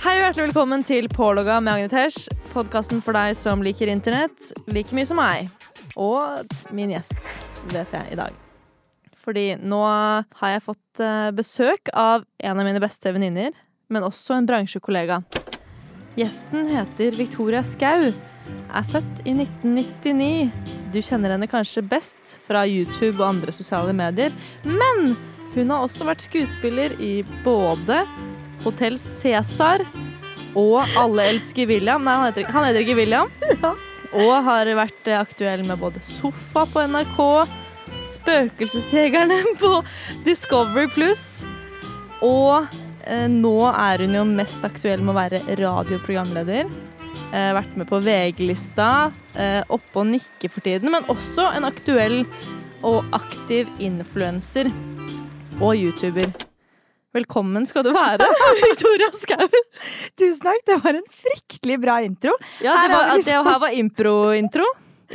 Hei og hjertelig velkommen til Pålogga med Agnetesh. Podkasten for deg som liker internett like mye som meg. Og min gjest, vet jeg, i dag. Fordi nå har jeg fått eh, besøk av en av mine beste venninner, men også en bransjekollega. Gjesten heter Victoria Skau, er født i 1999. Du kjenner henne kanskje best fra YouTube og andre sosiale medier, men hun har også vært skuespiller i både Hotell Cæsar og Alle elsker William. Nei, han heter, ikke- han heter ikke William. Og har vært eh, aktuell med både Sofa på NRK, Spøkelsesjegerne på Discovery Pluss, og eh, nå er hun jo mest aktuell med å være radioprogramleder. Eh, vært med på VG-lista, eh, oppe og nikke for tiden, men også en aktuell og aktiv influenser og YouTuber. Velkommen skal du være, Victoria Skau. Tusen takk, det var en fryktelig bra intro. Ja, det, var, liksom... det her var impro-intro.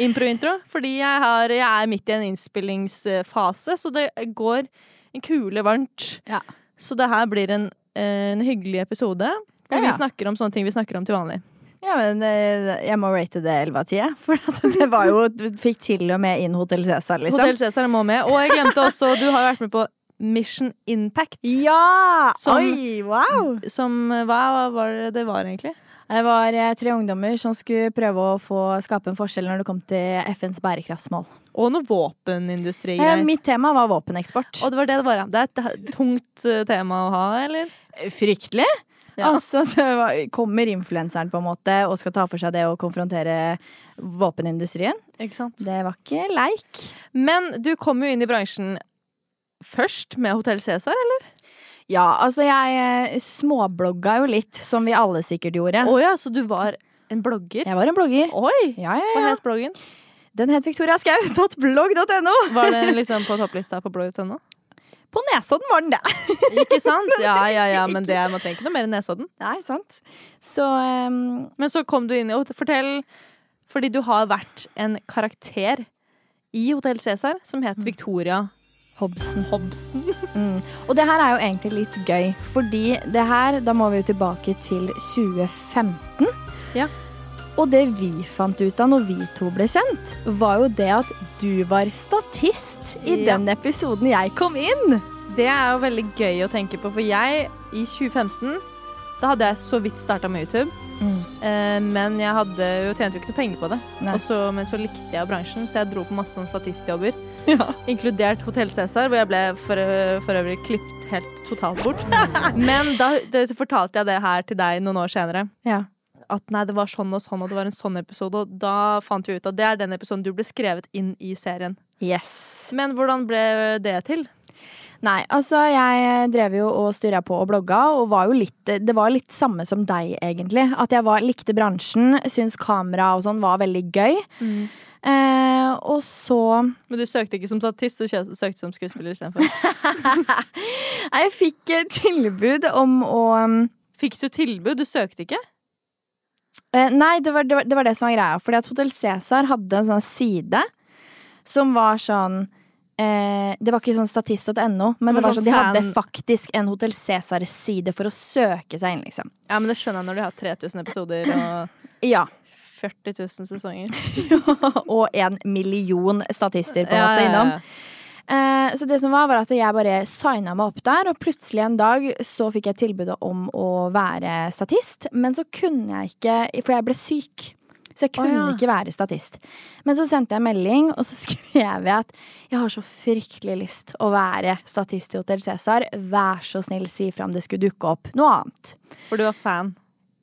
Impro-intro, Fordi jeg, har, jeg er midt i en innspillingsfase, så det går en kule varmt. Ja. Så det her blir en, en hyggelig episode. Hvor Ja, ja. vi snakker om sånne ting vi snakker om til vanlig. Ja, men eh, jeg må rate det 11 av 10. For det var jo Du fikk til og med inn Hotell Cæsar, liksom. Hotell Cæsar må med. Og jeg glemte også, du har vært med på Mission Impact. Ja! Som- Oi, wow! Som Hva var det det var, egentlig? Det var eh, tre ungdommer som skulle prøve å få skape en forskjell når det kom til FNs bærekraftsmål. Og noe Eh, våpenindustrigreier. mitt tema var våpeneksport. Og det var det det var, ja. Det er et tungt eh, tema å ha, eller? Fryktelig! Ja. Altså, det kommer influenseren på en måte og skal ta for seg det å konfrontere våpenindustrien. Det var ikke leik. Men du kom jo inn i bransjen først med Hotell Cæsar, eller? Ja, altså jeg eh, småblogga jo litt, som vi alle sikkert gjorde. Å ja, så du var en blogger? Jeg var en blogger. Oi! Ja, ja, Hva het bloggen? Den het victoriaskau.blogg.no. Var den liksom på topplista på blogg.no? På Nesodden var den det. Ikke sant? Ja, ja, ja, men det, man trenger ikke noe mer enn Nesodden. Nei, sant. Så um... Men så kom du inn i Fortell, fordi du har vært en karakter i Hotell Cæsar som het Victoria Hobson. Hobson. Mm. Og det her er jo egentlig litt gøy, fordi det her, da må vi jo tilbake til 2015. Ja. Og det vi fant ut av når vi to ble kjent, var jo det at du var statist i Ja. den episoden jeg kom inn. Det er jo veldig gøy å tenke på, for jeg i 2015 da hadde jeg så vidt starta med YouTube. Eh, men jeg hadde jo tjente jo ikke noe penger på det. Også, men så likte jeg bransjen, så jeg dro på masse statistjobber. Ja. Inkludert Hotell Cæsar, hvor jeg ble for, for øvrig klippet helt totalt bort. Men da det, fortalte jeg det her til deg noen år senere. Ja. At nei, det var sånn og sånn, og det var en sånn episode. Og da fant vi ut at det er den episoden du ble skrevet inn i serien. Yes. Men hvordan ble det til? Nei, altså jeg drev jo og styra på og blogga, og var jo litt Det var litt samme som deg, egentlig. At jeg var, likte bransjen, syntes kamera og sånn var veldig gøy. Eh, og så Men du søkte ikke som statist, du søkte som skuespiller istedenfor. Jeg fikk tilbud om å um, Fikk du tilbud? Du søkte ikke? eh, Nei, det var, det, var, det var det som var greia. Fordi at Hotell Cæsar hadde en sånn side som var sånn eh, Det var ikke sånn statist.no, men Det var sånn sånn, de hadde faktisk en Hotell Cæsar-side for å søke seg inn, liksom. Ja, men det skjønner jeg når du har 3000 episoder og Ja. 40 000 sesonger. og en million statister på en måte innom. Eh, så det som var, var at jeg bare signa meg opp der, og plutselig en dag så fikk jeg tilbudet om å være statist. Men så kunne jeg ikke, for jeg ble syk. Så jeg kunne oh, ja. ikke være statist. Men så sendte jeg melding, og så skrev jeg at jeg har så fryktelig lyst å være statist i Hotell Cæsar. Vær så snill, si fra om det skulle dukke opp noe annet. For du var fan.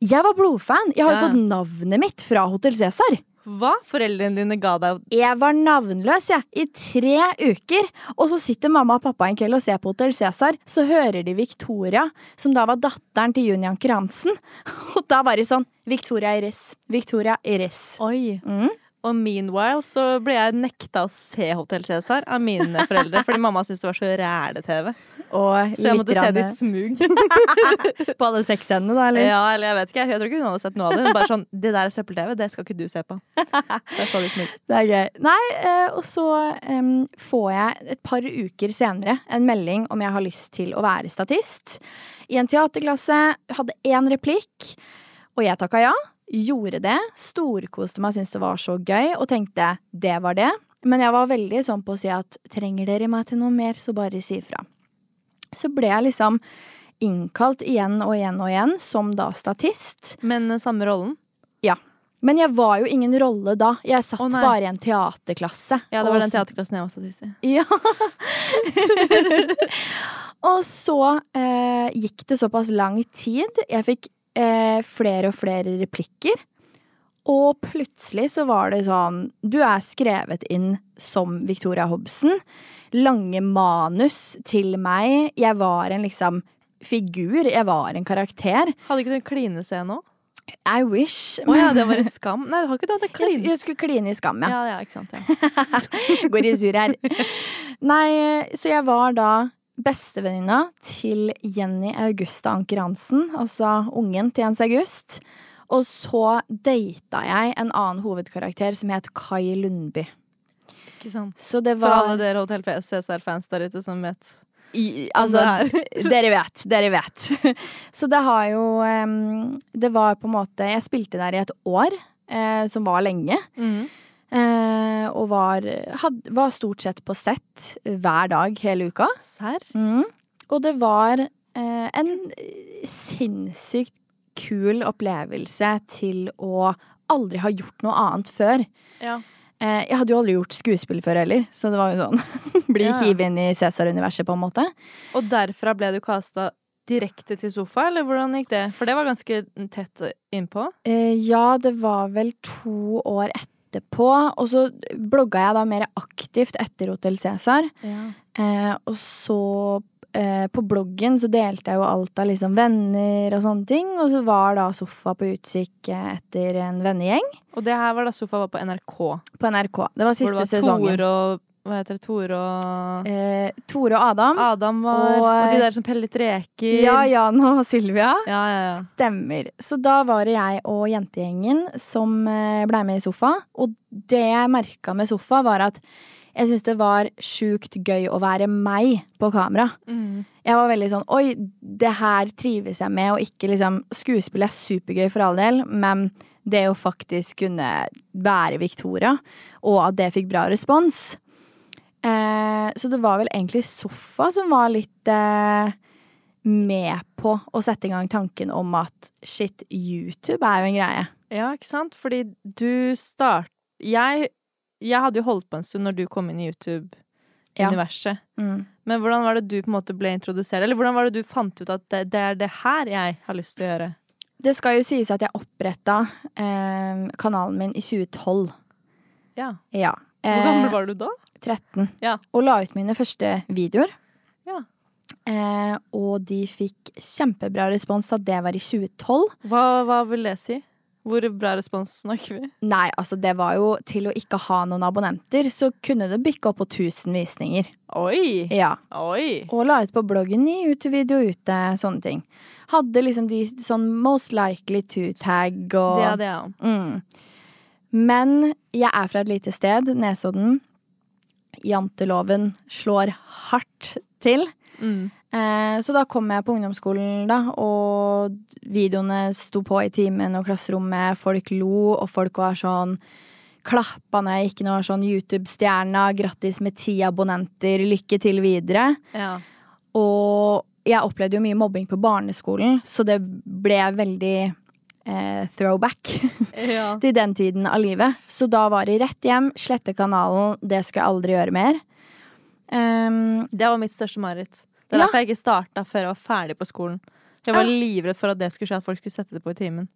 Jeg var blodfan. Jeg har jo Ja. fått navnet mitt fra Hotell Cæsar. Hva? Foreldrene dine ga deg Jeg var navnløs jeg, i tre uker. Og så sitter mamma og pappa en kveld og ser på Hotell Cæsar. Så hører de Victoria, som da var datteren til Junian Kransen, Hansen. Og da var det sånn Victoria Iris. Victoria Iris. Oi. Mm. Og meanwhile så ble jeg nekta å se Hotell Cæsar av mine foreldre, fordi mamma syntes det var så ræle-TV. Og Så jeg måtte se det i smug. på alle seks scenene, da, eller? Ja, eller jeg vet ikke. Jeg tror ikke hun hadde sett noe av det. Hun bare sånn Det der er søppel-TV, det skal ikke du se på. Så jeg så det i smug. Det er gøy. Nei, eh, og så um, får jeg et par uker senere en melding om jeg har lyst til å være statist. I en teaterklasse. Hadde én replikk, og jeg takka ja. Gjorde det. Storkoste meg, syntes det var så gøy, og tenkte det var det. Men jeg var veldig sånn på å si at trenger dere meg til noe mer, så bare si ifra. Så ble jeg liksom innkalt igjen og igjen og igjen som da statist. Men eh, samme rollen? Ja. Men jeg var jo ingen rolle da. Jeg satt oh, bare i en teaterklasse. Ja, det var Og den teaterklassen jeg var statist i. Ja. og så eh, gikk det såpass lang tid. Jeg fikk eh, flere og flere replikker. Og plutselig så var det sånn Du er skrevet inn som Victoria Hobson. Lange manus til meg. Jeg var en liksom figur. Jeg var en karakter. Hadde ikke du en klinescene òg? I wish. Å ja, det var en Skam? Nei, har ikke du hatt en kline? jeg skulle kline i skam, ja. Ja, ja, ikke sant. Ja. Går i sur her. Nei, så jeg var da bestevenninna til Jenny Augusta Anker Hansen, altså ungen til Jens August. Og så data jeg en annen hovedkarakter som het Kai Lundby. Ikke sant. Så det For alle dere Hotell Cæsar-fans der ute som vet I, altså, dere vet, dere vet. Så det har jo um, Det var på en måte Jeg spilte der i et år, eh, som var lenge. Mm. Eh, og var, had, var stort sett på sett hver dag hele uka. Serr? Mm. Og det var eh, en sinnssykt kul opplevelse til å aldri ha gjort noe annet før. Ja. Eh, jeg hadde jo aldri gjort skuespill før heller, så det var jo sånn Bli Ja. hivet inn i Cæsar-universet, på en måte. Og derfra ble du kasta direkte til sofa, eller hvordan gikk det? For det var ganske tett innpå. Eh, ja, det var vel to år etterpå. Og så blogga jeg da mer aktivt etter Hotell Cæsar. Eh, og så eh, på bloggen så delte jeg jo alt av liksom venner og sånne ting. Og så var da Sofa på utkikk eh, etter en vennegjeng Og det her var da sofa var på NRK. på NRK. Det var Hvor siste det var sesongen. Tore og Hva heter det? Tore og Eh, Tore og Adam. Adam var og- Og, de der som pellet reker. Ja, Jan og Sylvia. ja, ja, ja. Stemmer. Så da var det jeg og jentegjengen som eh, blei med i Sofa. Og det jeg merka med Sofa, var at jeg syns det var sjukt gøy å være meg på kamera. Mm. Jeg var veldig sånn Oi, det her trives jeg med, og ikke liksom Skuespill er supergøy for all del, men det å faktisk kunne være Victoria, og at det fikk bra respons eh, Så det var vel egentlig Sofa som var litt eh, med på å sette i gang tanken om at shit, YouTube er jo en greie. ja, ikke sant? Fordi du start... Jeg, jeg hadde jo holdt på en stund når du kom inn i YouTube-universet. Mm. Men hvordan var det du på en måte ble introdusert? Eller hvordan var det du fant ut at det, det er det her jeg har lyst til å gjøre? Det skal jo sies at jeg oppretta eh, kanalen min i 2012. Ja. Ja. Hvor gammel var du da? 13. Ja. Og la ut mine første videoer. Ja. Eh, og de fikk kjempebra respons da det var i 2012. Hva, hva vil det si? Hvor bra respons snakker vi? Nei, altså det var jo til å ikke ha noen abonnenter, så kunne det bikke opp på 1000 visninger. Oi! Ja. Oi! Og la ut på bloggen i YouTube-video ute, sånne ting. Hadde liksom de sånn most likely to-tag og Det er jeg òg. Mm. Men jeg er fra et lite sted, Nesodden. Janteloven slår hardt til. Mm. Eh, så da kom jeg på ungdomsskolen, da, og videoene sto på i timen og klasserommet. Folk lo, og folk var sånn Klappa når jeg gikk inn og var sånn YouTube-stjerna, grattis med ti abonnenter, lykke til videre. ja. Og jeg opplevde jo mye mobbing på barneskolen, så det ble veldig eh, throwback ja. til den tiden av livet. Så da var det rett hjem, slette kanalen, det skulle jeg aldri gjøre mer. Um, Det var mitt største mareritt. Det er Ja. derfor jeg ikke starta før jeg var ferdig på skolen. Jeg var livredd for at det skulle skje, at folk skulle sette det på i timen.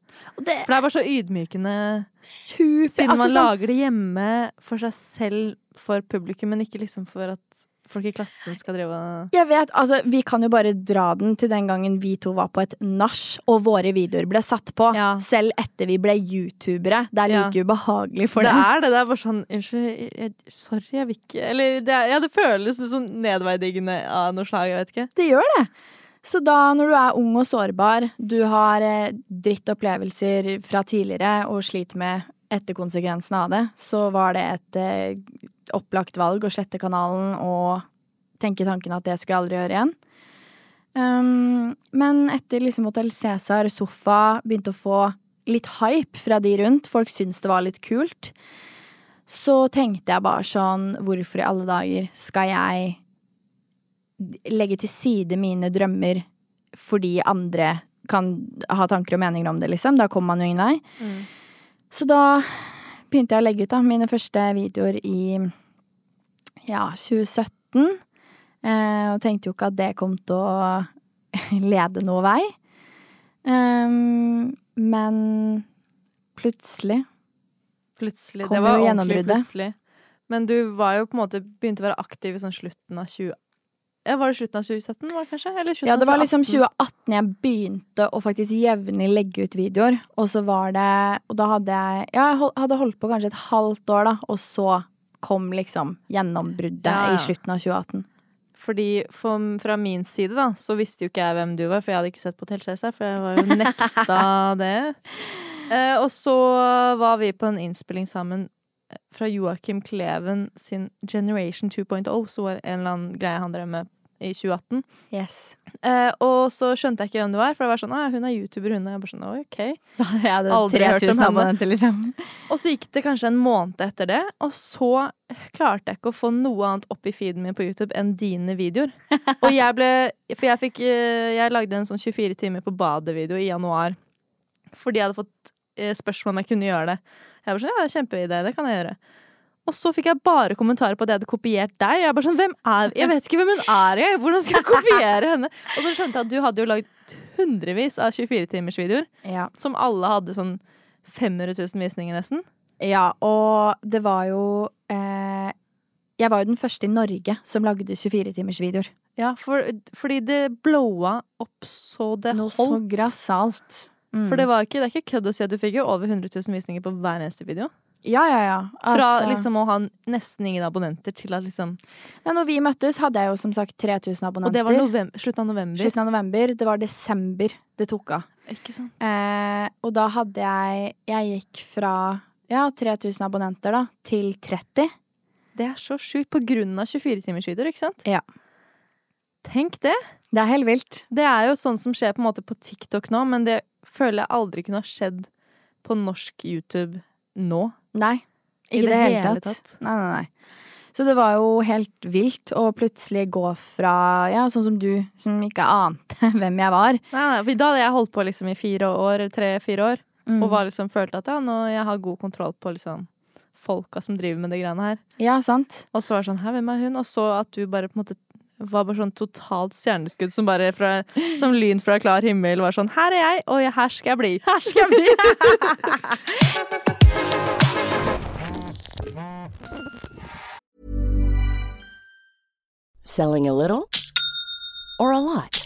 det For det er bare så ydmykende super Siden altså, man sånn- lager det hjemme for seg selv, for publikum, men ikke liksom for at folk i klassen skal drive Jeg vet, altså Vi kan jo bare dra den til den gangen vi to var på et nach, og våre videoer ble satt på. Ja. Selv etter vi ble youtubere. Det er Ja. like ubehagelig for Det dem. er det. Det er bare sånn Unnskyld, jeg, sorry, jeg vil ikke Eller det, ja, det føles litt sånn nedverdigende av noe slag, jeg vet ikke. Det gjør det. Så da, når du er ung og sårbar, du har eh, drittopplevelser fra tidligere og sliter med etterkonsekvensene av det, så var det et eh, opplagt valg å slette kanalen og tenke tanken at det skulle jeg aldri gjøre igjen. Um, men etter liksom Hotell Cæsar, Sofa, begynte å få litt hype fra de rundt, folk syntes det var litt kult, så tenkte jeg bare sånn, hvorfor i alle dager skal jeg legge til side mine drømmer fordi andre kan ha tanker og meninger om det, liksom. Da kommer man jo ingen vei. Mm. Så da begynte jeg å legge ut da, mine første videoer i ja, 2017. Eh, og tenkte jo ikke at det kom til å lede noe vei. Men plutselig Plutselig. Kom det var ordentlig gjennombruddet. plutselig. Men du var jo på en måte begynte å være aktiv i sånn slutten av 2018. Ja, Var det slutten av 2017, var det kanskje? Eller slutten Ja, det var liksom 2018? 2018 jeg begynte å faktisk jevnlig legge ut videoer. Og så var det Og da hadde jeg Ja, jeg hadde holdt på kanskje et halvt år, da. Og så kom liksom gjennombruddet Ja, ja. i slutten av 2018. Fordi for, Fra min side da så visste jo ikke jeg hvem du var, for jeg hadde ikke sett på Telsesa. For jeg var jo nekta det. Eh, og så var vi på en innspilling sammen eh, fra Joakim Kleven sin Generation 2.0, så var en eller annen greie han drev med i 2018. Yes. Eh, og så skjønte jeg ikke hvem du var, for det var sånn hun er YouTuber, hun. Og jeg bare sånn, ok. Da hadde jeg Aldri hørt om henne. abonnenter, liksom. Og så gikk det kanskje en måned etter det, og så klarte jeg ikke å få noe annet opp i feeden min på YouTube enn dine videoer. Og jeg ble For jeg fikk eh, Jeg lagde en sånn 24 timer på badet-video i januar. Fordi jeg hadde fått eh, spørsmål om jeg kunne gjøre det. Jeg var sånn, ja, kjempeidé, det kan jeg gjøre. Og så fikk jeg bare kommentarer på at jeg hadde kopiert deg. Jeg, bare sånn, hvem er, jeg vet ikke hvem hun er, jeg. Hvordan skal jeg kopiere henne? Og så skjønte jeg at du hadde jo lagd hundrevis av 24-timersvideoer, Ja. som alle hadde sånn 500 000 visninger nesten. ja, og det var jo eh, Jeg var jo den første i Norge som lagde 24-timersvideoer. Ja, for, fordi det blowa opp så det Noe så holdt. grassat. Mm. For det, var ikke, det er ikke kødd å si at du fikk jo over 100 000 visninger på hver eneste video. Ja, ja, ja. Fra Altså- liksom å ha nesten ingen abonnenter til at liksom Nei, når vi møttes, hadde jeg jo som sagt 3000 abonnenter. Og det var november, slutten av november. Slutten av november. Det var desember det tok av. Ikke sant? Eh, og da hadde jeg Jeg gikk fra ja, 3000 abonnenter da, til 30. Det er så sjukt på grunn av 24-timersvideoer, ikke sant? Ja. Tenk det! Det er helt vilt. Det er jo sånn som skjer på en måte på TikTok nå, men det føler jeg aldri kunne ha skjedd på norsk YouTube nå. Nei. I Ikke det det hele hele tatt. tatt. Nei, nei, nei. Så det var jo helt vilt å plutselig gå fra Ja, sånn som du, som ikke ante hvem jeg var. Nei, nei, for Da hadde jeg holdt på liksom i fire år, tre-fire år, Mm. og var liksom følte at ja, nå jeg har god kontroll på liksom folka som driver med de greiene her. Ja, sant. Og så var det sånn Hæ, hvem er hun? Og så at du bare på en måte var bare sånn totalt stjerneskudd som bare fra, som lyn fra klar himmel var sånn Her er jeg, og jeg, her skal jeg bli. Her skal jeg bli! Selling a little or a lot?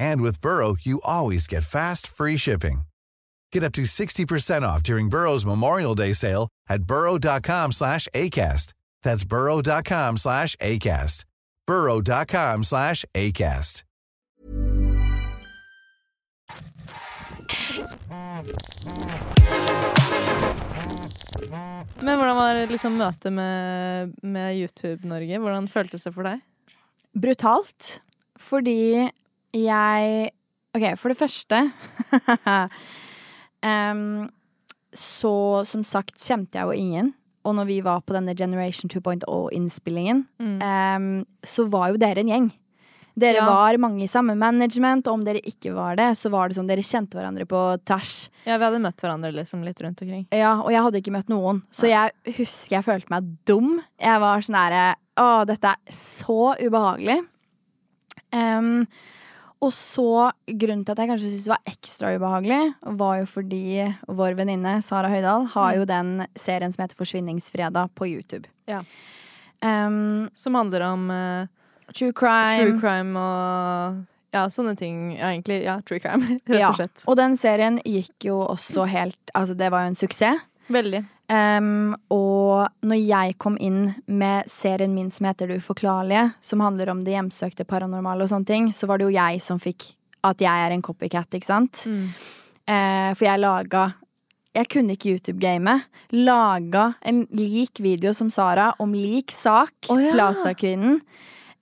And with Burrow, you always get fast, free shipping. Get up to 60% off during Burrow's Memorial Day sale at burrow.com slash ACAST. That's burrow.com slash ACAST. burrow.com slash ACAST. Men hvordan var liksom møtet med, med YouTube-Norge? Hvordan føltes det for deg? Brutalt. Fordi jeg OK, for det første um, Så som sagt kjente jeg jo ingen. Og når vi var på denne Generation 2.0-innspillingen, em, så var jo dere en gjeng. Dere Ja. var mange i samme management, og om dere ikke var det, så var det sånn dere kjente hverandre på tvers. Ja, vi hadde møtt hverandre liksom litt rundt omkring. Ja, og jeg hadde ikke møtt noen, så jeg husker jeg følte meg dum. Jeg var sånn herre Å, dette er så ubehagelig. Em, og så, grunnen til at jeg kanskje syntes det var ekstra ubehagelig, var jo fordi vår venninne Sara Høydahl har jo den serien som heter Forsvinningsfredag på YouTube. Ja. Um, Som handler om uh, true crime. true crime og ja, sånne ting. Ja, egentlig. Ja, true crime, rett og slett. Ja. og den serien gikk jo også helt Altså, det var jo en suksess. Veldig. Em, og når jeg kom inn med serien min som heter Det uforklarlige, som handler om det hjemsøkte paranormale og sånne ting, så var det jo jeg som fikk at jeg er en copycat, ikke sant? Eh, for jeg laga Jeg kunne ikke YouTube-gamet. Laga en lik video som Sara om lik sak, oh, ja. Plaza-kvinnen.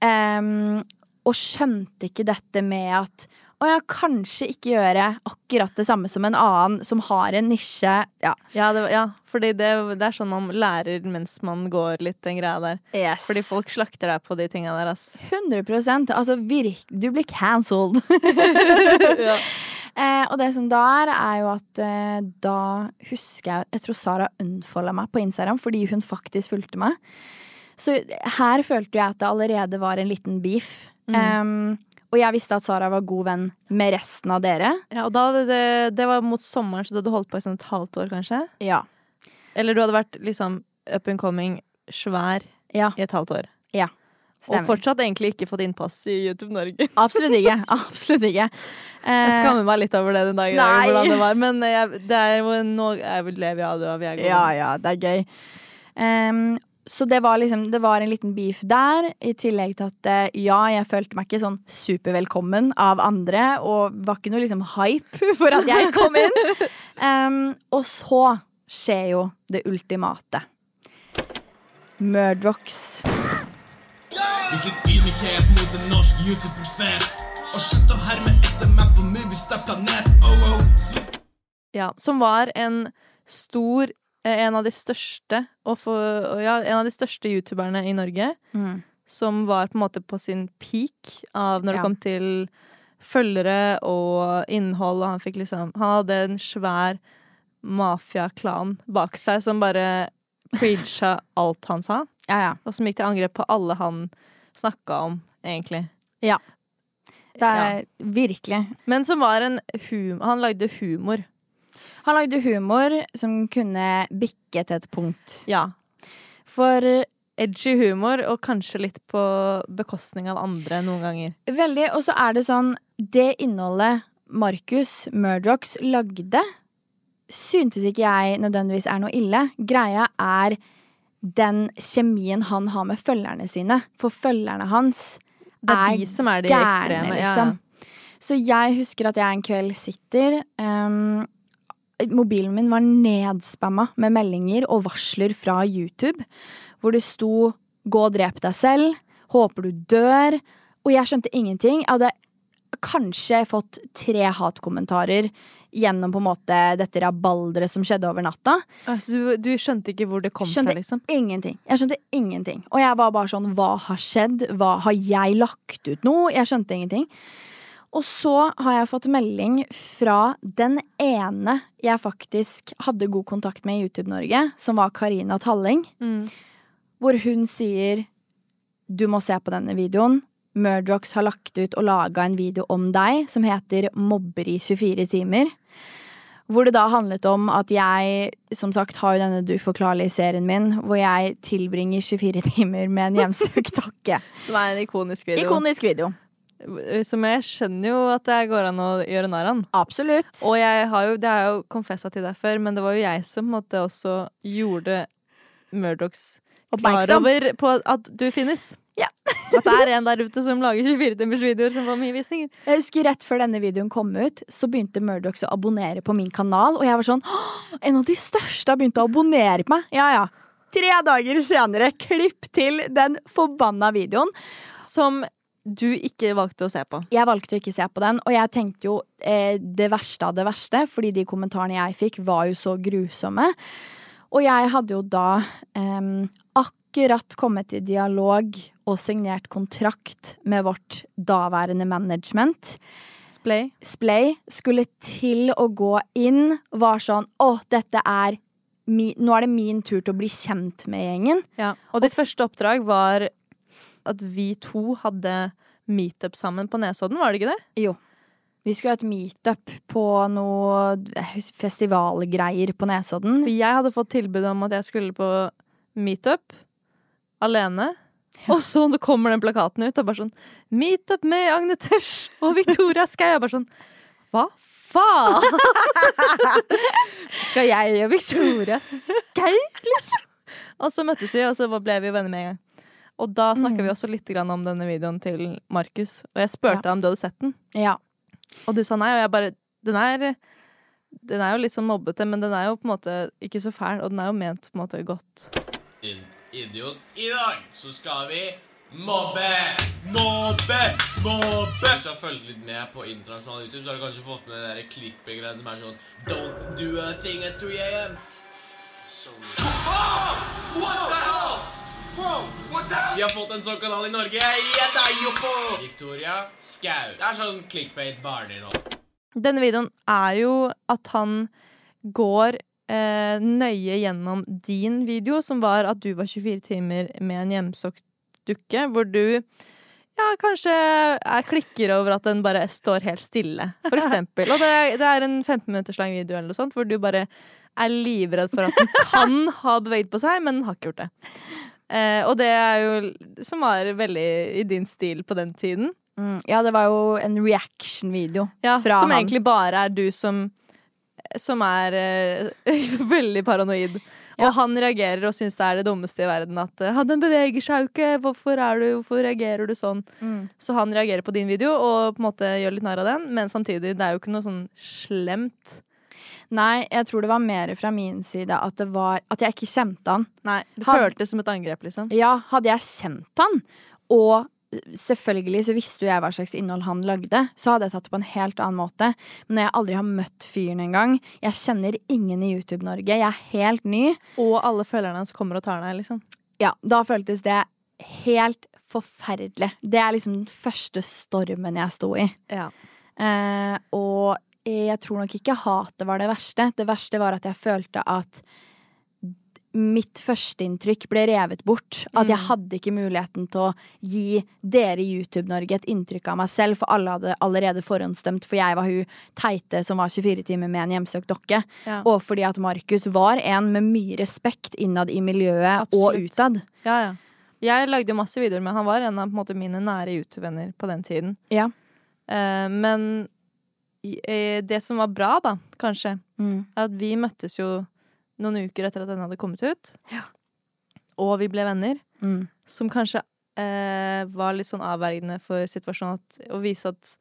Um, og skjønte ikke dette med at å ja, kanskje ikke gjøre akkurat det samme som en annen som har en nisje. Ja, Ja, det, ja fordi det, det er sånn man lærer mens man går litt den greia der. Fordi folk slakter deg på de tinga der, ass. 100 Altså, virk, du blir cancelled. eh, og det som da er, er jo at eh, da husker jeg Jeg tror Sara unfolda meg på Instagram fordi hun faktisk fulgte meg. Så her følte jeg at det allerede var en liten beef. Em, og jeg visste at Sara var god venn med resten av dere. Ja, og da det, det var mot sommeren, så du hadde holdt på i sånn et halvt år, kanskje? Ja. Eller du hadde vært liksom up and coming, svær, Ja. i et halvt år. ja. Og fortsatt egentlig ikke fått innpass i YouTube Norge. Absolutt ikke. Absolutt ikke. Jeg Eh, skammer meg litt over det den dagen hvordan det var. Men jeg, det er nå jeg vil leve av det, og vi er gode. Ja, ja, det er gøy. Em, så det var liksom Det var en liten beef der, i tillegg til at eh, ja, jeg følte meg ikke sånn supervelkommen av andre, og var ikke noe liksom hype for at jeg kom inn. um, og så skjer jo det ultimate. Murdrocks. Vis litt ydmykhet mot en norsk YouTube-profet. Og slutt å herme etter meg for Movistar Planet. Oh, oh. Ja, som var en stor En av de største for, ja, En av de største youtuberne i Norge. Mm. Som var på en måte på sin peak av når det Ja. kom til følgere og innhold. Og han fikk liksom Han hadde en svær mafiaklan bak seg som bare preacha alt han sa. Ja, ja. Og som gikk til angrep på alle han snakka om, egentlig. ja. Det er virkelig. Men som var en hum... Han lagde humor. Han lagde humor som kunne bikke til et punkt. Ja. For Edgy humor, og kanskje litt på bekostning av andre noen ganger. veldig Og så er det sånn Det innholdet Markus Murdochs lagde, syntes ikke jeg nødvendigvis er noe ille. Greia er den kjemien han har med følgerne sine. For følgerne hans Det er er de som er de gærne, ekstreme. Ja, liksom. Så jeg husker at jeg en kveld sitter ehm, Mobilen min var nedspamma med meldinger og varsler fra YouTube, hvor det sto 'gå og drep deg selv', 'håper du dør', og jeg skjønte ingenting. Jeg hadde kanskje fått tre hatkommentarer gjennom på en måte dette rabalderet som skjedde over natta. Så du, du skjønte ikke hvor det kom Skjønte fra, liksom? ingenting. Jeg skjønte ingenting. Og jeg var bare sånn, hva har skjedd? Hva Har jeg lagt ut noe? Jeg skjønte ingenting. Og så har jeg fått melding fra den ene jeg faktisk hadde god kontakt med i YouTube-Norge, som var Karina Talling, Mm. hvor hun sier du må se på denne videoen. Murdrox har lagt ut og laga en video om deg som heter Mobber i 24 timer. Hvor det da handlet om at jeg som sagt har jo denne uforklarlige serien min, hvor jeg tilbringer 24 timer med en hjemsøkt hakke. Som er en ikonisk video. Ikonisk video. Som jeg skjønner jo at det går an å gjøre narr av. Absolutt. Og jeg har jo, det har jeg jo konfessa til deg før, men det var jo jeg som måtte også gjorde Murdochs klar over på at du finnes. Ja. At det er en der ute som lager 24-timersvideoer som får mye visninger. Jeg husker Rett før denne videoen kom ut, så begynte Murdochs å abonnere på min kanal. Og jeg var sånn En av de største har begynt å abonnere på meg! Ja, ja. Tre dager senere, klipp til den forbanna videoen. Som du ikke valgte å se på. Jeg valgte å ikke se på den, og jeg tenkte jo eh, det verste av det verste, fordi de kommentarene jeg fikk, var jo så grusomme. Og jeg hadde jo da eh, akkurat kommet i dialog og signert kontrakt med vårt daværende management. Splay. Splay skulle til å gå inn, var sånn Å, dette er mi, Nå er det min tur til å bli kjent med gjengen. Ja. Og ditt første oppdrag var at vi to hadde meetup sammen på Nesodden, var det ikke det? Jo. Vi skulle ha et meetup på noe festivalgreier på Nesodden. Jeg hadde fått tilbud om at jeg skulle på meetup alene. Og så kommer den plakaten ut, og bare sånn Meetup med Agne Tørs og Victoria Skei'. Jeg bare sånn Hva faen? Skal jeg og Victoria Skei, liksom? Og så møttes vi, og så ble vi venner med en gang. Og da snakka vi også litt grann om denne videoen til Markus. Og jeg spurte Ja. deg om du hadde sett den, Ja. og du sa nei. Og jeg bare Den er den er jo litt sånn mobbete, men den er jo på en måte ikke så fæl, og den er jo ment på en måte godt. Din idiot. I dag så skal vi mobbe! Mobbe! Mobbe! Hvis du har fulgt litt med på internasjonal YouTube, så har du kanskje fått med det klippegreiene som er sånn Don't do a thing at 3 a.m. So... Bro, what the hell? Vi har fått en sånn kanal i Norge. Yeah, da! Victoria Skau. Det er sånn clickbait barney. Denne videoen er jo at han går eh, nøye gjennom din video, som var at du var 24 timer med en hjemsøkt dukke, hvor du ja, kanskje jeg klikker over at den bare står helt stille, for eksempel. Og det, det er en 15 minutters lang video eller noe sånt, hvor du bare er livredd for at den kan ha beveget på seg, men den har ikke gjort det. Eh, og det er jo Som var veldig i din stil på den tiden. Mm, ja, det var jo en reaction-video Ja, fra som han. egentlig bare er du som Som er eh, veldig paranoid. Ja. Og han reagerer og syns det er det dummeste i verden at eh, «Ja, 'den beveger seg jo ikke, hvorfor, er du, hvorfor reagerer du sånn?' Mm. Så han reagerer på din video og på en måte gjør litt narr av den, men samtidig, det er jo ikke noe sånn slemt. Nei, jeg tror det var mer fra min side at det var At jeg ikke kjente han. Nei, Det føltes som et angrep, liksom. Ja, hadde jeg kjent han, og selvfølgelig så visste jo jeg hva slags innhold han lagde, så hadde jeg tatt det på en helt annen måte. Men når jeg aldri har møtt fyren engang, jeg kjenner ingen i YouTube-Norge, jeg er helt ny, Og alle følgerne hans kommer og tar deg, liksom. ja, da føltes det helt forferdelig. Det er liksom den første stormen jeg sto i. Ja. Eh, og jeg tror nok ikke hatet var det verste. Det verste var at jeg følte at mitt førsteinntrykk ble revet bort. At jeg Mm. hadde ikke muligheten til å gi dere i YouTube-Norge et inntrykk av meg selv, for alle hadde allerede forhåndsdømt, for jeg var hun teite som var 24 timer med en hjemsøkt dokke. Ja. Og fordi at Markus var en med mye respekt innad i miljøet og utad. Ja, ja. Jeg lagde jo masse videoer, men han var en av en måte, mine nære YouTube-venner på den tiden. Ja. Uh, men det som var bra, da, kanskje, Mm. er at vi møttes jo noen uker etter at den hadde kommet ut. Ja. Og vi ble venner. Mm. Som kanskje eh, var litt sånn avvergende for situasjonen at, å vise at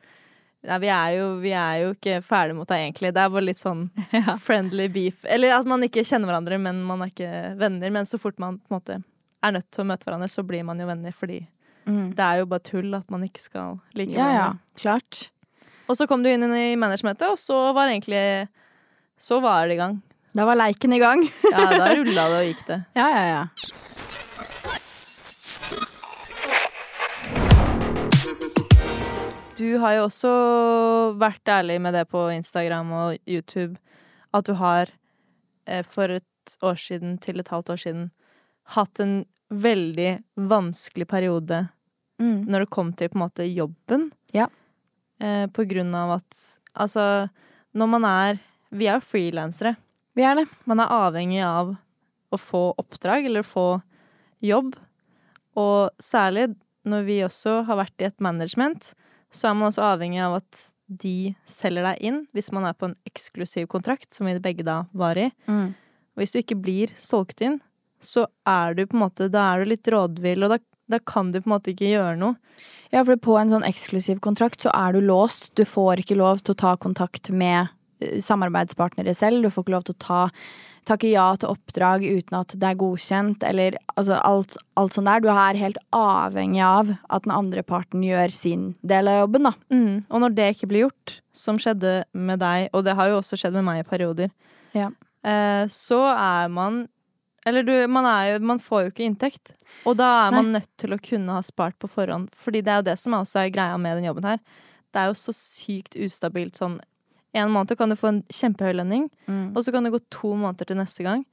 Nei, vi er, jo, vi er jo ikke ferdig mot deg, egentlig. Det er bare litt sånn friendly beef. Eller at man ikke kjenner hverandre, men man er ikke venner. Men så fort man på en måte er nødt til å møte hverandre, så blir man jo venner fordi Mm. det er jo bare tull at man ikke skal like Ja, ja. Klart. Og så kom du inn i managementet, og så var egentlig Så var det i gang. Da var leiken i gang. Ja, da rulla det og gikk det. ja, ja, ja. Du har jo også vært ærlig med det på Instagram og YouTube, at du har eh, for et år siden til et halvt år siden hatt en veldig vanskelig periode Mm. når det kom til på en måte jobben. Ja. Eh, på grunn av at Altså, når man er Vi er jo frilansere. Vi er det. Man er avhengig av å få oppdrag eller få jobb. Og særlig når vi også har vært i et management, så er man også avhengig av at de selger deg inn hvis man er på en eksklusiv kontrakt, som vi begge da var i. Mm. Og hvis du ikke blir solgt inn, så er du på en måte Da er du litt rådvill, og da, da kan du på en måte ikke gjøre noe. Ja, for på en sånn eksklusiv kontrakt så er du låst. Du får ikke lov til å ta kontakt med eh, samarbeidspartnere selv. Du får ikke lov til å ta, takke ja til oppdrag uten at det er godkjent, eller altså alt, alt sånt der. Du er helt avhengig av at den andre parten gjør sin del av jobben, da. Mm. Og når det ikke blir gjort, som skjedde med deg, og det har jo også skjedd med meg i perioder, Ja. eh, så er man Eller du, man, jo, man får jo ikke inntekt. Og da er man nødt til å kunne ha spart på forhånd. Fordi det er jo det som også er greia med den jobben her. Det er jo så sykt ustabilt sånn En måned kan du få en kjempehøy lønning, Mm. og så kan det gå to måneder til neste gang.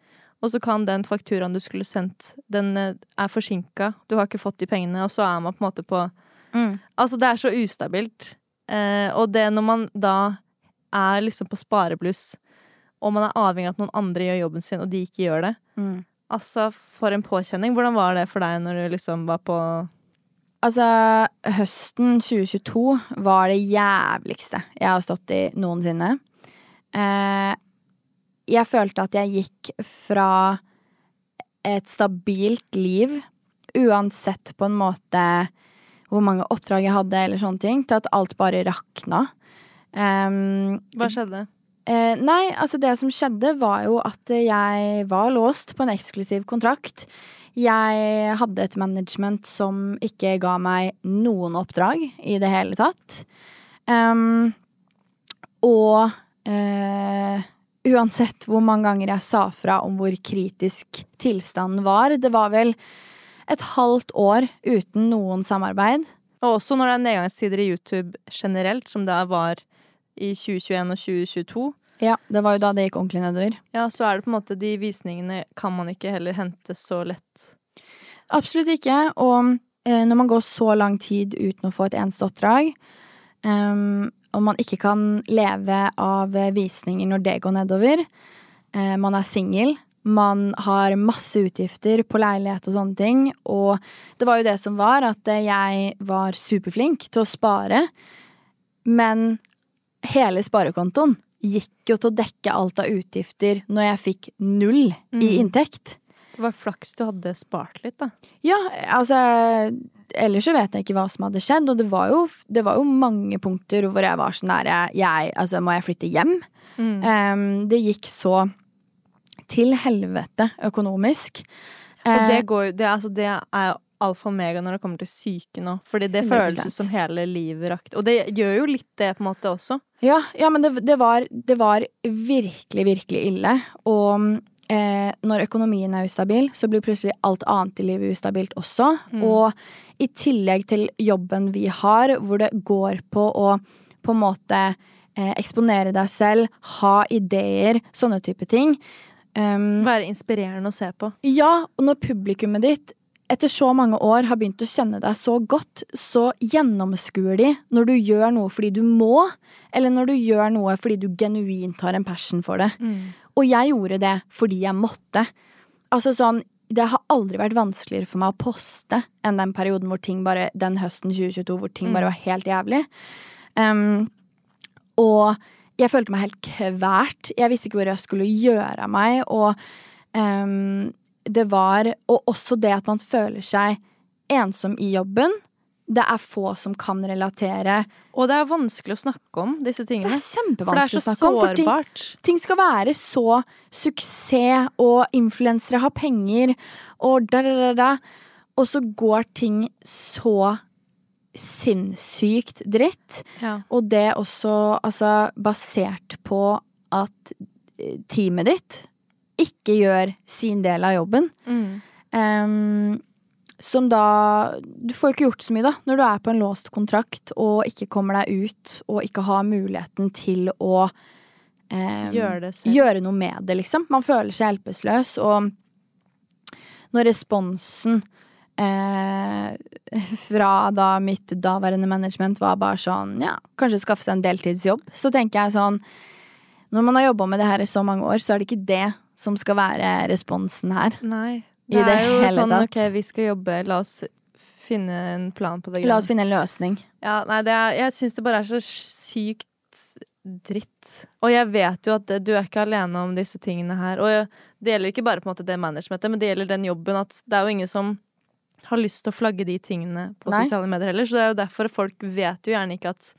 Og så kan den fakturaen du skulle sendt, den eh, er forsinka. Du har ikke fått de pengene, og så er man på en måte på Mm. Altså, det er så ustabilt. Eh, og det når man da er liksom på sparebluss, og man er avhengig av at noen andre gjør jobben sin, og de ikke gjør det Mm. Altså, for en påkjenning. Hvordan var det for deg når du liksom var på Altså, høsten 2022 var det jævligste jeg har stått i noensinne. Eh, jeg følte at jeg gikk fra et stabilt liv, uansett på en måte hvor mange oppdrag jeg hadde, eller sånne ting, til at alt bare rakna. Um, Hva skjedde? Eh, nei, altså det som skjedde var jo at jeg var låst på en eksklusiv kontrakt. Jeg hadde et management som ikke ga meg noen oppdrag i det hele tatt. Um, og eh, uansett hvor mange ganger jeg sa fra om hvor kritisk tilstanden var, det var vel et halvt år uten noen samarbeid. Og også når det er nedgangstider i YouTube generelt, som det var i 2021 og 2022, Ja, det var jo da det gikk ordentlig nedover. ja, så er det på en måte de visningene kan man ikke heller hente så lett. Absolutt ikke. Og eh, når man går så lang tid uten å få et eneste oppdrag, um, og man ikke kan leve av eh, visninger når det går nedover, eh, man er singel, man har masse utgifter på leilighet og sånne ting, og det var jo det som var, at eh, jeg var superflink til å spare, men hele sparekontoen gikk jo til å dekke alt av utgifter når jeg fikk null i Mm. inntekt. Det var flaks du hadde spart litt, da. Ja, altså Ellers så vet jeg ikke hva som hadde skjedd, og det var jo, det var jo mange punkter hvor jeg var sånn der jeg, Altså, må jeg flytte hjem? Mm. Um, det gikk så til helvete økonomisk. Og Eh, det går jo det, altså, det er alfa og mega når det kommer til syke nå. Fordi det 100%. føles ut som hele livet rakt. Og det gjør jo litt det, på en måte, også. Ja, ja men det, det, var, det var virkelig, virkelig ille. Og eh, når økonomien er ustabil, så blir plutselig alt annet i livet ustabilt også. Og i tillegg til jobben vi har, hvor det går på å på en måte eh, eksponere deg selv, ha ideer, sånne type ting. um, Være inspirerende å se på. Ja, og når publikummet ditt etter så mange år har begynt å kjenne deg så godt, så gjennomskuer de når du gjør noe fordi du må, eller når du gjør noe fordi du genuint har en passion for det. Og jeg gjorde det fordi jeg måtte. Altså sånn, det har aldri vært vanskeligere for meg å poste enn den perioden hvor ting bare, den høsten 2022 hvor ting bare var helt jævlig. Um, og jeg følte meg helt kvært. Jeg visste ikke hvor jeg skulle gjøre av meg. Og ehm, det var Og også det at man føler seg ensom i jobben. Det er få som kan relatere. Og det er vanskelig å snakke om disse Det tingene. er det er kjempevanskelig å snakke om. For ting, ting skal være så suksess, og influensere har penger, og da, da, da, da. Og så går ting så sinnssykt dritt. Ja. Og det også altså basert på at eh, teamet ditt ikke gjør sin del av jobben. Mm. Um, som da Du får jo ikke gjort så mye, da, når du er på en låst kontrakt og ikke kommer deg ut og ikke har muligheten til å um, Gjøre gjøre noe med det, liksom. Man føler seg hjelpeløs, og når responsen eh, fra da mitt daværende management var bare sånn ja, kanskje skaffe seg en deltidsjobb, så tenker jeg sånn Når man har jobba med det her i så mange år, så er det ikke det som skal være responsen her. Nei. Det det er jo sånn tatt. OK, vi skal jobbe, la oss finne en plan på det. La oss finne en løsning. Ja, nei, det er, jeg syns det bare er så sykt dritt. Og jeg vet jo at det, du er ikke alene om disse tingene her. Og det gjelder ikke bare på en måte det managementet, men det gjelder den jobben at det er jo ingen som har lyst til å flagge de tingene på Nei. sosiale medier heller. Så det er jo derfor folk vet jo gjerne ikke at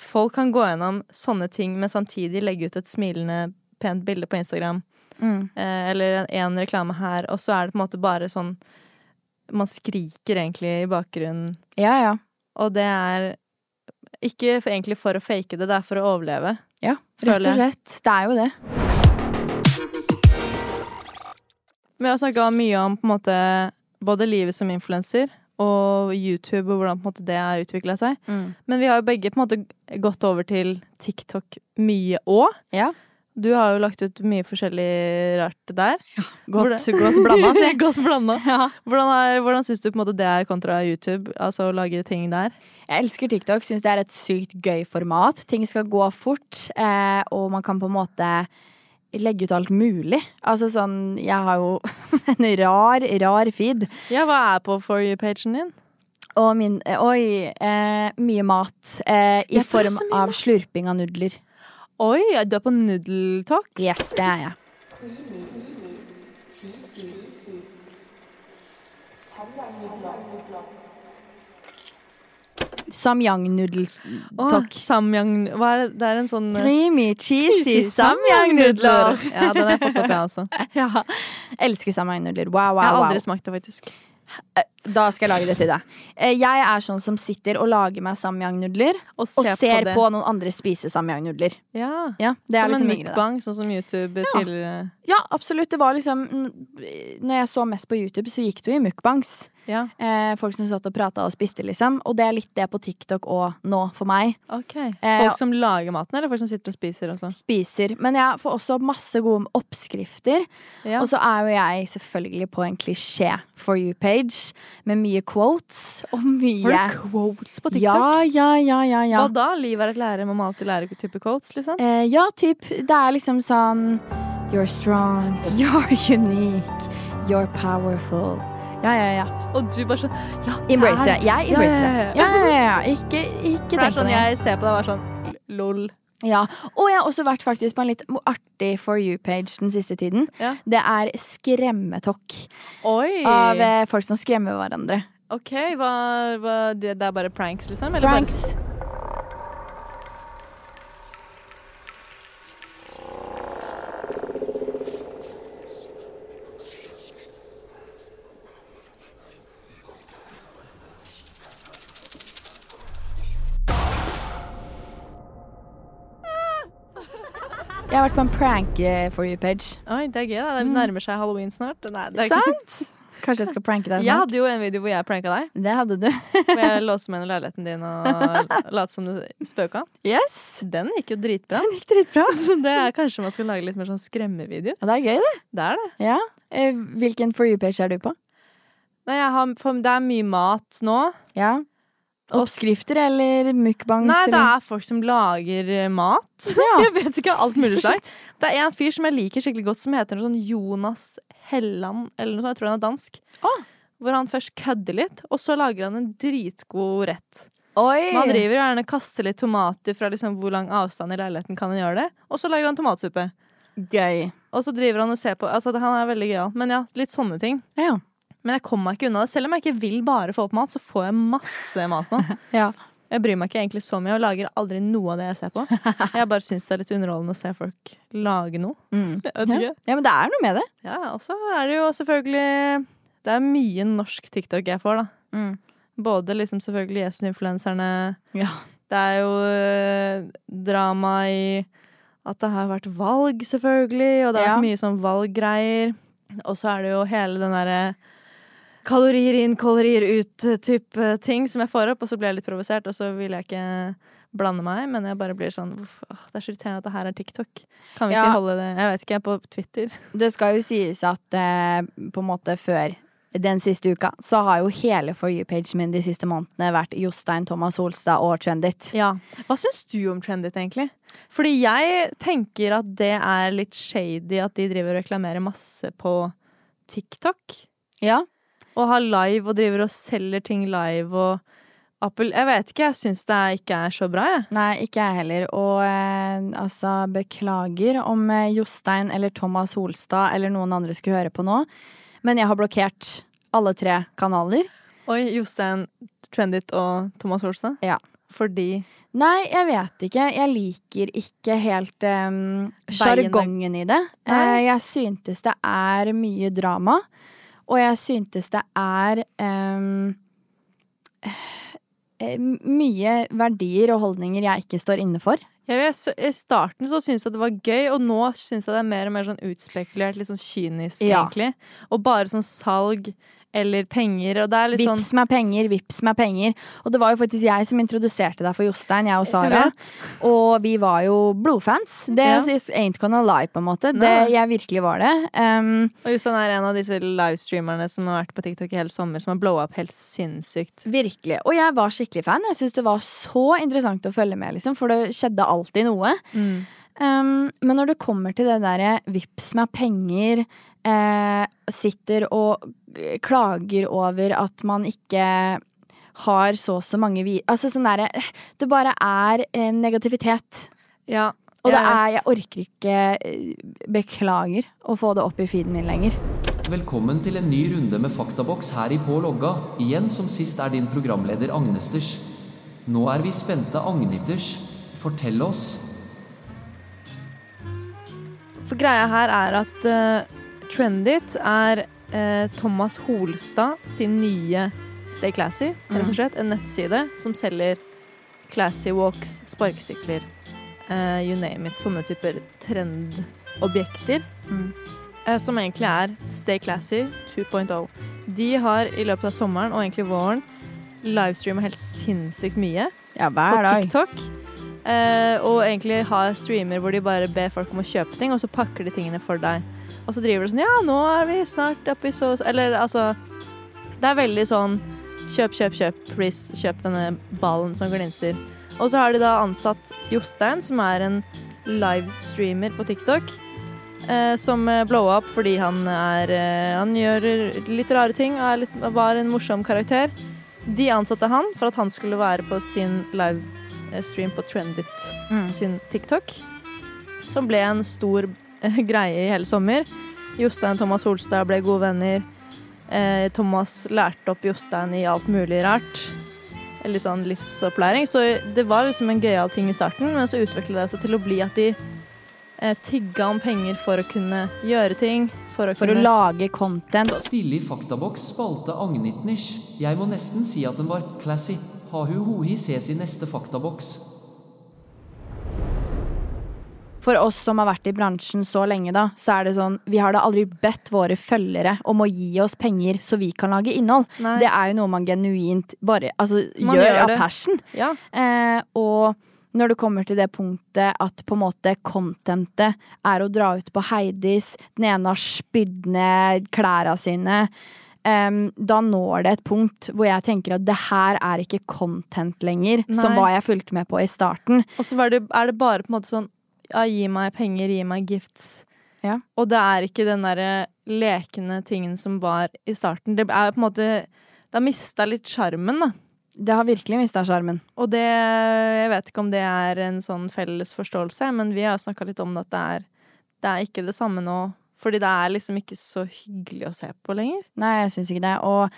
folk kan gå gjennom sånne ting, men samtidig legge ut et smilende, pent bilde på Instagram. Mm. Eh, eller en reklame her, og så er det på en måte bare sånn Man skriker egentlig i bakgrunnen Ja, ja. og det er ikke for, egentlig for å fake det, det er for å overleve. Ja, rett og slett. Det er jo det. Vi har snakka mye om på en måte både livet som influenser og YouTube og hvordan måte det har utvikla seg. Men vi har jo begge på en måte gått over til TikTok mye òg. Ja. Du har jo lagt ut mye forskjellig rart der. Godt, Hvordan- godt blanda, si. godt blanda. Hvordan, er- hvordan syns du på en måte det er kontra YouTube? Altså å lage ting der? Jeg elsker TikTok. Syns det er et sykt gøy format. Ting skal gå fort, eh, og man kan på en måte legge ut alt mulig. Altså sånn Jeg har jo en rar, rar feed. Ja, hva er på For you-pagen din? Og min eh, Oi. Eh, mye mat. Eh, I form av mat. slurping av nudler. Oi, du er på nudeltalk? Yes, det er jeg. Samyang-nudeltalk. Samyang Hva er det? Det er en sånn eh, Creamy, cheesy samyang-nudler. Ja, den har jeg fått opp, jeg også. Ja. Elsker samyang-nudler. Wow, wow, Jeg har aldri smakt det, faktisk. Da skal jeg lage det til deg. Eh, Jeg er sånn som sitter og lager meg samyang-nudler, Og, og ser på, på noen andre spise samyang-nudler. Ja. Ja, det er som liksom en mukbang, sånn som YouTube Ja. tidligere. Ja, absolutt. Det var liksom Når jeg så mest på YouTube, så gikk det jo i mukbangs. Ja, Eh, folk som satt og prata og spiste, liksom. Og det er litt det på TikTok og nå for meg. ok. Eh, Folk som lager maten, eller folk som sitter og spiser også? Spiser. Men jeg får også masse gode oppskrifter. Ja. Og så er jo jeg selvfølgelig på en klisjé for you-page med mye quotes og mye Har du quotes på TikTok? Ja, ja, ja, ja. ja. Hva da? Liv er et lære, man må alltid lære type quotes, liksom? Eh, ja, typ. Det er liksom sånn You're strong, you're unique, you're powerful. Ja, ja, ja. Og du bare sånn Ja, Embrace det. Jeg embracer det. ja, Ja, ja. Ikke, ikke tenk er på sånn det. jeg ser på deg og er sånn lol. Ja. Og jeg har også vært faktisk på en litt artig For you-page den siste tiden. Ja. Det er skremmetokk Oi! av eh, folk som skremmer hverandre. OK, hva, hva det, det er bare pranks, liksom? Eller Pranks. Jeg har vært på en prank eh, for you-page. Oi, det er gøy, da. Det Mm. nærmer seg halloween snart. Nei, det er Sant? Kanskje jeg skal pranke deg Jeg hadde jo en video hvor jeg pranka deg. Det hadde du. Hvor jeg låste meg inn i leiligheten din og lot som du spøka. Yes! Den gikk jo dritbra. Den gikk dritbra. Så det er kanskje man skal lage litt mer sånn skremmevideo. Ja, det er gøy, det. Det er det. Ja. Eh, Hvilken For you-page er du på? Nei, har, det er mye mat nå. Ja. Oppskrifter eller mukbangs? Nei, det er folk som lager eh, mat. Ja. Jeg vet ikke alt mulig slags. Det er en fyr som jeg liker skikkelig godt, som heter noe sånn Jonas Helland, eller noe sånt. Jeg tror han er dansk. Ah. Hvor han først kødder litt, og så lager han en dritgod rett. Oi! Man driver og gjerne kaster litt tomater fra liksom hvor lang avstand i leiligheten kan han gjøre det, og så lager han tomatsuppe. Gøy. Og så driver han og ser på Altså, han er veldig gøyal. Men ja, litt sånne ting. Ja. Men jeg kommer meg ikke unna det. Selv om jeg ikke vil bare få opp mat, så får jeg masse mat nå. Ja. Jeg bryr meg ikke egentlig så mye og lager aldri noe av det jeg ser på. Jeg bare syns det er litt underholdende å se folk lage noe. Mm. Ja. ja, men det er noe med det. Ja, og så er det jo selvfølgelig Det er mye norsk TikTok jeg får, da. Mm. Både liksom selvfølgelig Jesus-influenserne. Ja. Det er jo øh, drama i at det har vært valg, selvfølgelig, og det har vært mye sånn valggreier. Og så er det jo hele den derre kalorier inn, kalorier ut-type ting som jeg får opp, og så blir jeg litt provosert, og så vil jeg ikke blande meg, men jeg bare blir sånn "Uff, åh, Det er så irriterende at det her er TikTok. Kan vi Ja. ikke holde det Jeg vet ikke, jeg er på Twitter. Det skal jo sies at eh, på en måte før den siste uka, så har jo hele For you-pagen min de siste månedene vært Jostein, Thomas Holstad og Trendit. Ja. Hva syns du om Trendit, egentlig? Fordi jeg tenker at det er litt shady at de driver og reklamerer masse på TikTok. Ja. Og har live og driver og selger ting live og Apple Jeg vet ikke, jeg syns det ikke er så bra, jeg. Nei, ikke jeg heller. Og eh, altså, beklager om eh, Jostein eller Thomas Holstad eller noen andre skulle høre på nå, men jeg har blokkert alle tre kanaler. Oi, Jostein Trendit og Thomas Holstad. Ja. Fordi Nei, jeg vet ikke. Jeg liker ikke helt um, er- sjargongen i det. Eh, jeg syntes det er mye drama, og jeg syntes det er um, mye verdier og holdninger jeg ikke står inne for. Ja, I starten så syntes jeg det var gøy, og nå syns jeg det er mer og mer sånn utspekulert, litt sånn kynisk, Ja. egentlig. Og bare sånn salg eller penger, og det er litt sånn Vips meg penger, vips meg penger. Og det var jo faktisk jeg som introduserte deg for Jostein, jeg og Sara. Jeg Og vi var jo blodfans. Det Ja. ain't gonna lie, på en måte. Det, jeg virkelig var det. Um, Og Jostein er en av disse livestreamerne som har vært på TikTok i hele sommer, som har blowa opp helt sinnssykt. Virkelig. Og jeg var skikkelig fan. Jeg syns det var så interessant å følge med, liksom, for det skjedde alltid noe. Um, men når det kommer til det derre vips meg penger, eh, sitter og klager over at man ikke har så og så mange vi... Altså sånn derre Det bare er eh, negativitet. Ja, Og det er. Jeg orker ikke eh, Beklager å få det opp i feeden min lenger. Velkommen til en ny runde med Faktaboks her i På logga. Igjen som sist er din programleder Agnesters. Nå er vi spente, Agniters. Fortell oss. For greia her er at uh, Trendit er eh, Thomas Holstad sin nye Stay Classy, rett og slett. En nettside som selger classy walks, sparkesykler, eh, you name it. Sånne typer trendobjekter. Mm. eh, som egentlig er Stay Classy 2.0. De har i løpet av sommeren og egentlig våren livestreama helt sinnssykt mye Ja, på hver dag. TikTok. Eh, og egentlig har streamer hvor de bare ber folk om å kjøpe ting, og så pakker de tingene for deg. Og så driver det sånn Ja, nå er vi snart oppe i så Eller altså Det er veldig sånn Kjøp, kjøp, kjøp. Please, kjøp denne ballen som glinser. Og så har de da ansatt Jostein, som er en livestreamer på TikTok. Eh, som blowa blow up fordi han er eh, Han gjør litt rare ting og litt, var en morsom karakter. De ansatte han for at han skulle være på sin livestream på Trendit Mm. sin TikTok. Som ble en stor eh, greie i hele sommer. Jostein og Thomas Holstad ble gode venner. Eh, Thomas lærte opp Jostein i alt mulig rart. Eller sånn livsopplæring. Så det var liksom en gøyal ting i starten, men så utviklet det seg til å bli at de eh, tigga om penger for å kunne gjøre ting. For å, For å kunne, lage content. Stille i Faktaboks spalte Agnit Nish. Jeg må nesten si at den var classy. Hahu hohi ses i neste Faktaboks. For oss som har vært i bransjen så lenge, da, så er det sånn Vi har da aldri bedt våre følgere om å gi oss penger så vi kan lage innhold. Nei. Det er jo noe man genuint bare altså, Man gjør, gjør av passion. Ja. Eh, og når det kommer til det punktet at på en måte contentet er å dra ut på Heidis, den ene har spydd ned klærne sine, Um, da når det et punkt hvor jeg tenker at det her er ikke content lenger, som Nei. hva jeg fulgte med på i starten. Og så det, er det bare på en måte sånn Ja, gi meg penger, gi meg gifts. Ja. Og det er ikke den derre lekende tingen som var i starten. Det er på en måte Det har mista litt sjarmen, da. Det har virkelig mista sjarmen. Og det Jeg vet ikke om det er en sånn felles forståelse, men vi har snakka litt om at det er Det er ikke det samme nå. Fordi det er liksom ikke så hyggelig å se på lenger. Nei, jeg syns ikke det. Og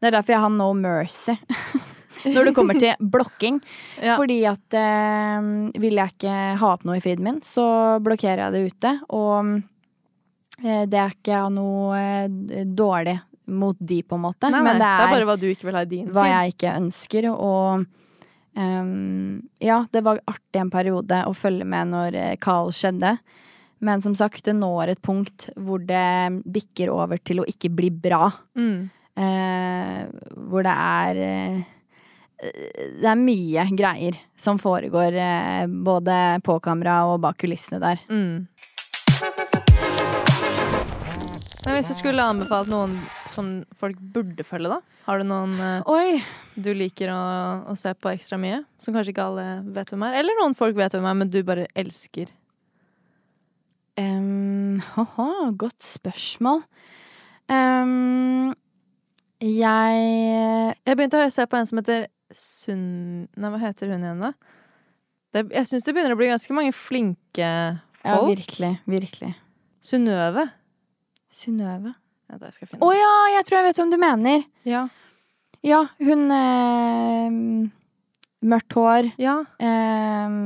det er derfor jeg har no mercy. Når det kommer til blokking. Ja. Fordi at eh, vil jeg ikke ha opp noe i feeden min, så blokkerer jeg det ute. Og eh, det er ikke noe eh, dårlig mot de, på en måte. Nei, nei, Men det er, bare hva du ikke vil ha i din hva jeg ikke ønsker. Og um, ja, det var artig en periode å følge med når eh, kaos skjedde. Men som sagt, det når et punkt hvor det bikker over til å ikke bli bra. Mm. Eh, hvor det er eh, Det er mye greier som foregår eh, både på kamera og bak kulissene der. Mm. Men hvis du skulle anbefalt noen som folk burde følge, da? Har du noen eh, Oi! du liker å, å se på ekstra mye? Som kanskje ikke alle vet hvem er? Eller noen folk vet hvem er, men du bare elsker? Um, haha, godt spørsmål. Um, jeg Jeg begynte å se på en som heter Sunn... Nei, hva heter hun igjen, da? Det, jeg syns det begynner å bli ganske mange flinke folk. Ja, virkelig. Virkelig. Synnøve. Synnøve. Ja, det skal jeg Å finne. ja, jeg tror jeg vet hvem du mener. ja. Ja, hun eh, Mørkt hår. Ja. Eh,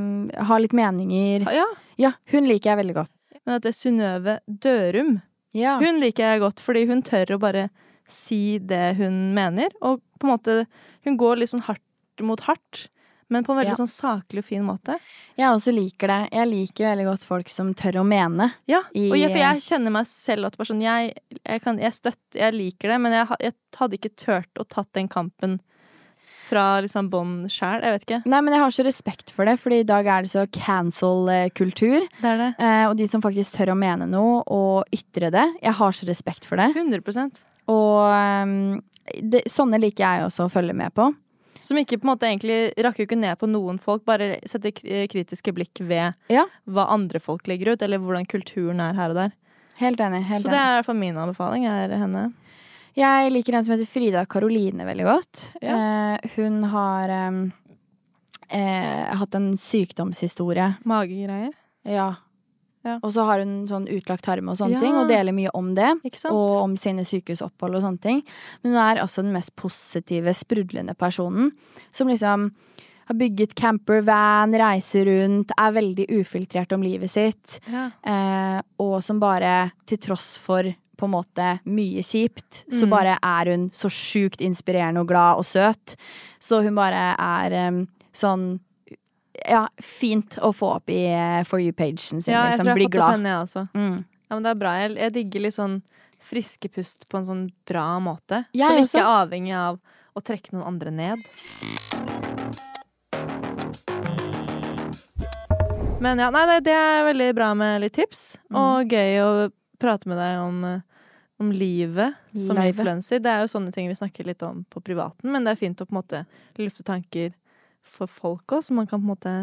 har litt meninger. ja. Ja, hun liker jeg veldig godt. Men at det er Synnøve Dørum. Ja. Hun liker jeg godt, fordi hun tør å bare si det hun mener. Og på en måte Hun går litt sånn hardt mot hardt, men på en veldig Ja. sånn saklig og fin måte. Jeg også liker det. Jeg liker veldig godt folk som tør å mene. Ja, og jeg, for jeg kjenner meg selv at sånn, jeg, jeg, kan, jeg støtter, jeg liker det, men jeg, jeg hadde ikke turt å tatt den kampen fra liksom bånn sjæl. Jeg vet ikke. Nei, men jeg har så respekt for det, Fordi i dag er det så cancel-kultur. Det er det. Eh, og de som faktisk tør å mene noe og ytre det. Jeg har så respekt for det. 100 Og ehm, det, sånne liker jeg også å følge med på. Som ikke på en måte egentlig rakker ikke ned på noen folk, bare setter kritiske blikk ved Ja. hva andre folk legger ut, eller hvordan kulturen er her og der. Helt enig. helt Så det er i hvert fall min anbefaling. er henne. Jeg liker en som heter Frida Karoline veldig godt. Ja. Eh, hun har ehm, eh, hatt en sykdomshistorie. Magegreier. Ja. Ja. Og så har hun sånn utlagt tarm og sånne Ja. ting, og deler mye om det. Og om sine sykehusopphold og sånne ting. Men hun er altså den mest positive, sprudlende personen. Som liksom har bygget campervan, reiser rundt, er veldig ufiltrert om livet sitt. Ja. Eh, og som bare, til tross for på en måte mye kjipt, så Mm. bare er hun så sjukt inspirerende og glad og søt. Så hun bare er eh, sånn Ja, fint å få opp i eh, For you-pagen sin. Ja, jeg liksom. tror jeg Bli har fått opp glad. henne, jeg også. Mm. Ja, men det er bra. Jeg, jeg digger litt sånn friske pust på en sånn bra måte. Jeg som ikke er avhengig av å trekke noen andre ned. Men ja, nei, det, er veldig bra med litt tips. Mm. Og gøy å prate med deg om, eh, om livet som influenser. Det er jo sånne ting vi snakker litt om på privaten, men det er fint å på en måte lufte tanker for folk òg, så man kan på en måte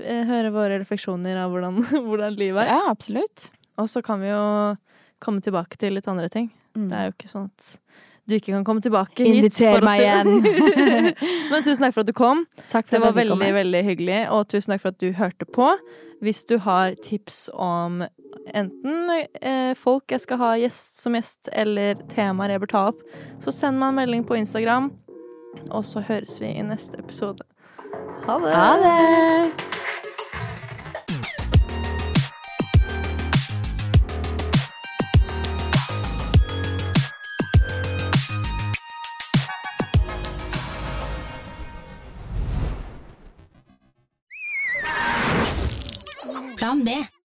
eh, høre våre refleksjoner av hvordan, hvordan livet er. Ja, absolutt. Og så kan vi jo komme tilbake til litt andre ting. Mm. Det er jo ikke sånn at du ikke kan komme tilbake hit. Inviter meg igjen. Men tusen takk for at du kom. Det var veldig, veldig hyggelig. Og tusen takk for at du hørte på. Hvis du har tips om enten eh, folk jeg skal ha gjest som gjest, eller temaer jeg bør ta opp, så send meg en melding på Instagram. Og så høres vi i neste episode. Ha det! Ha det! Plan B.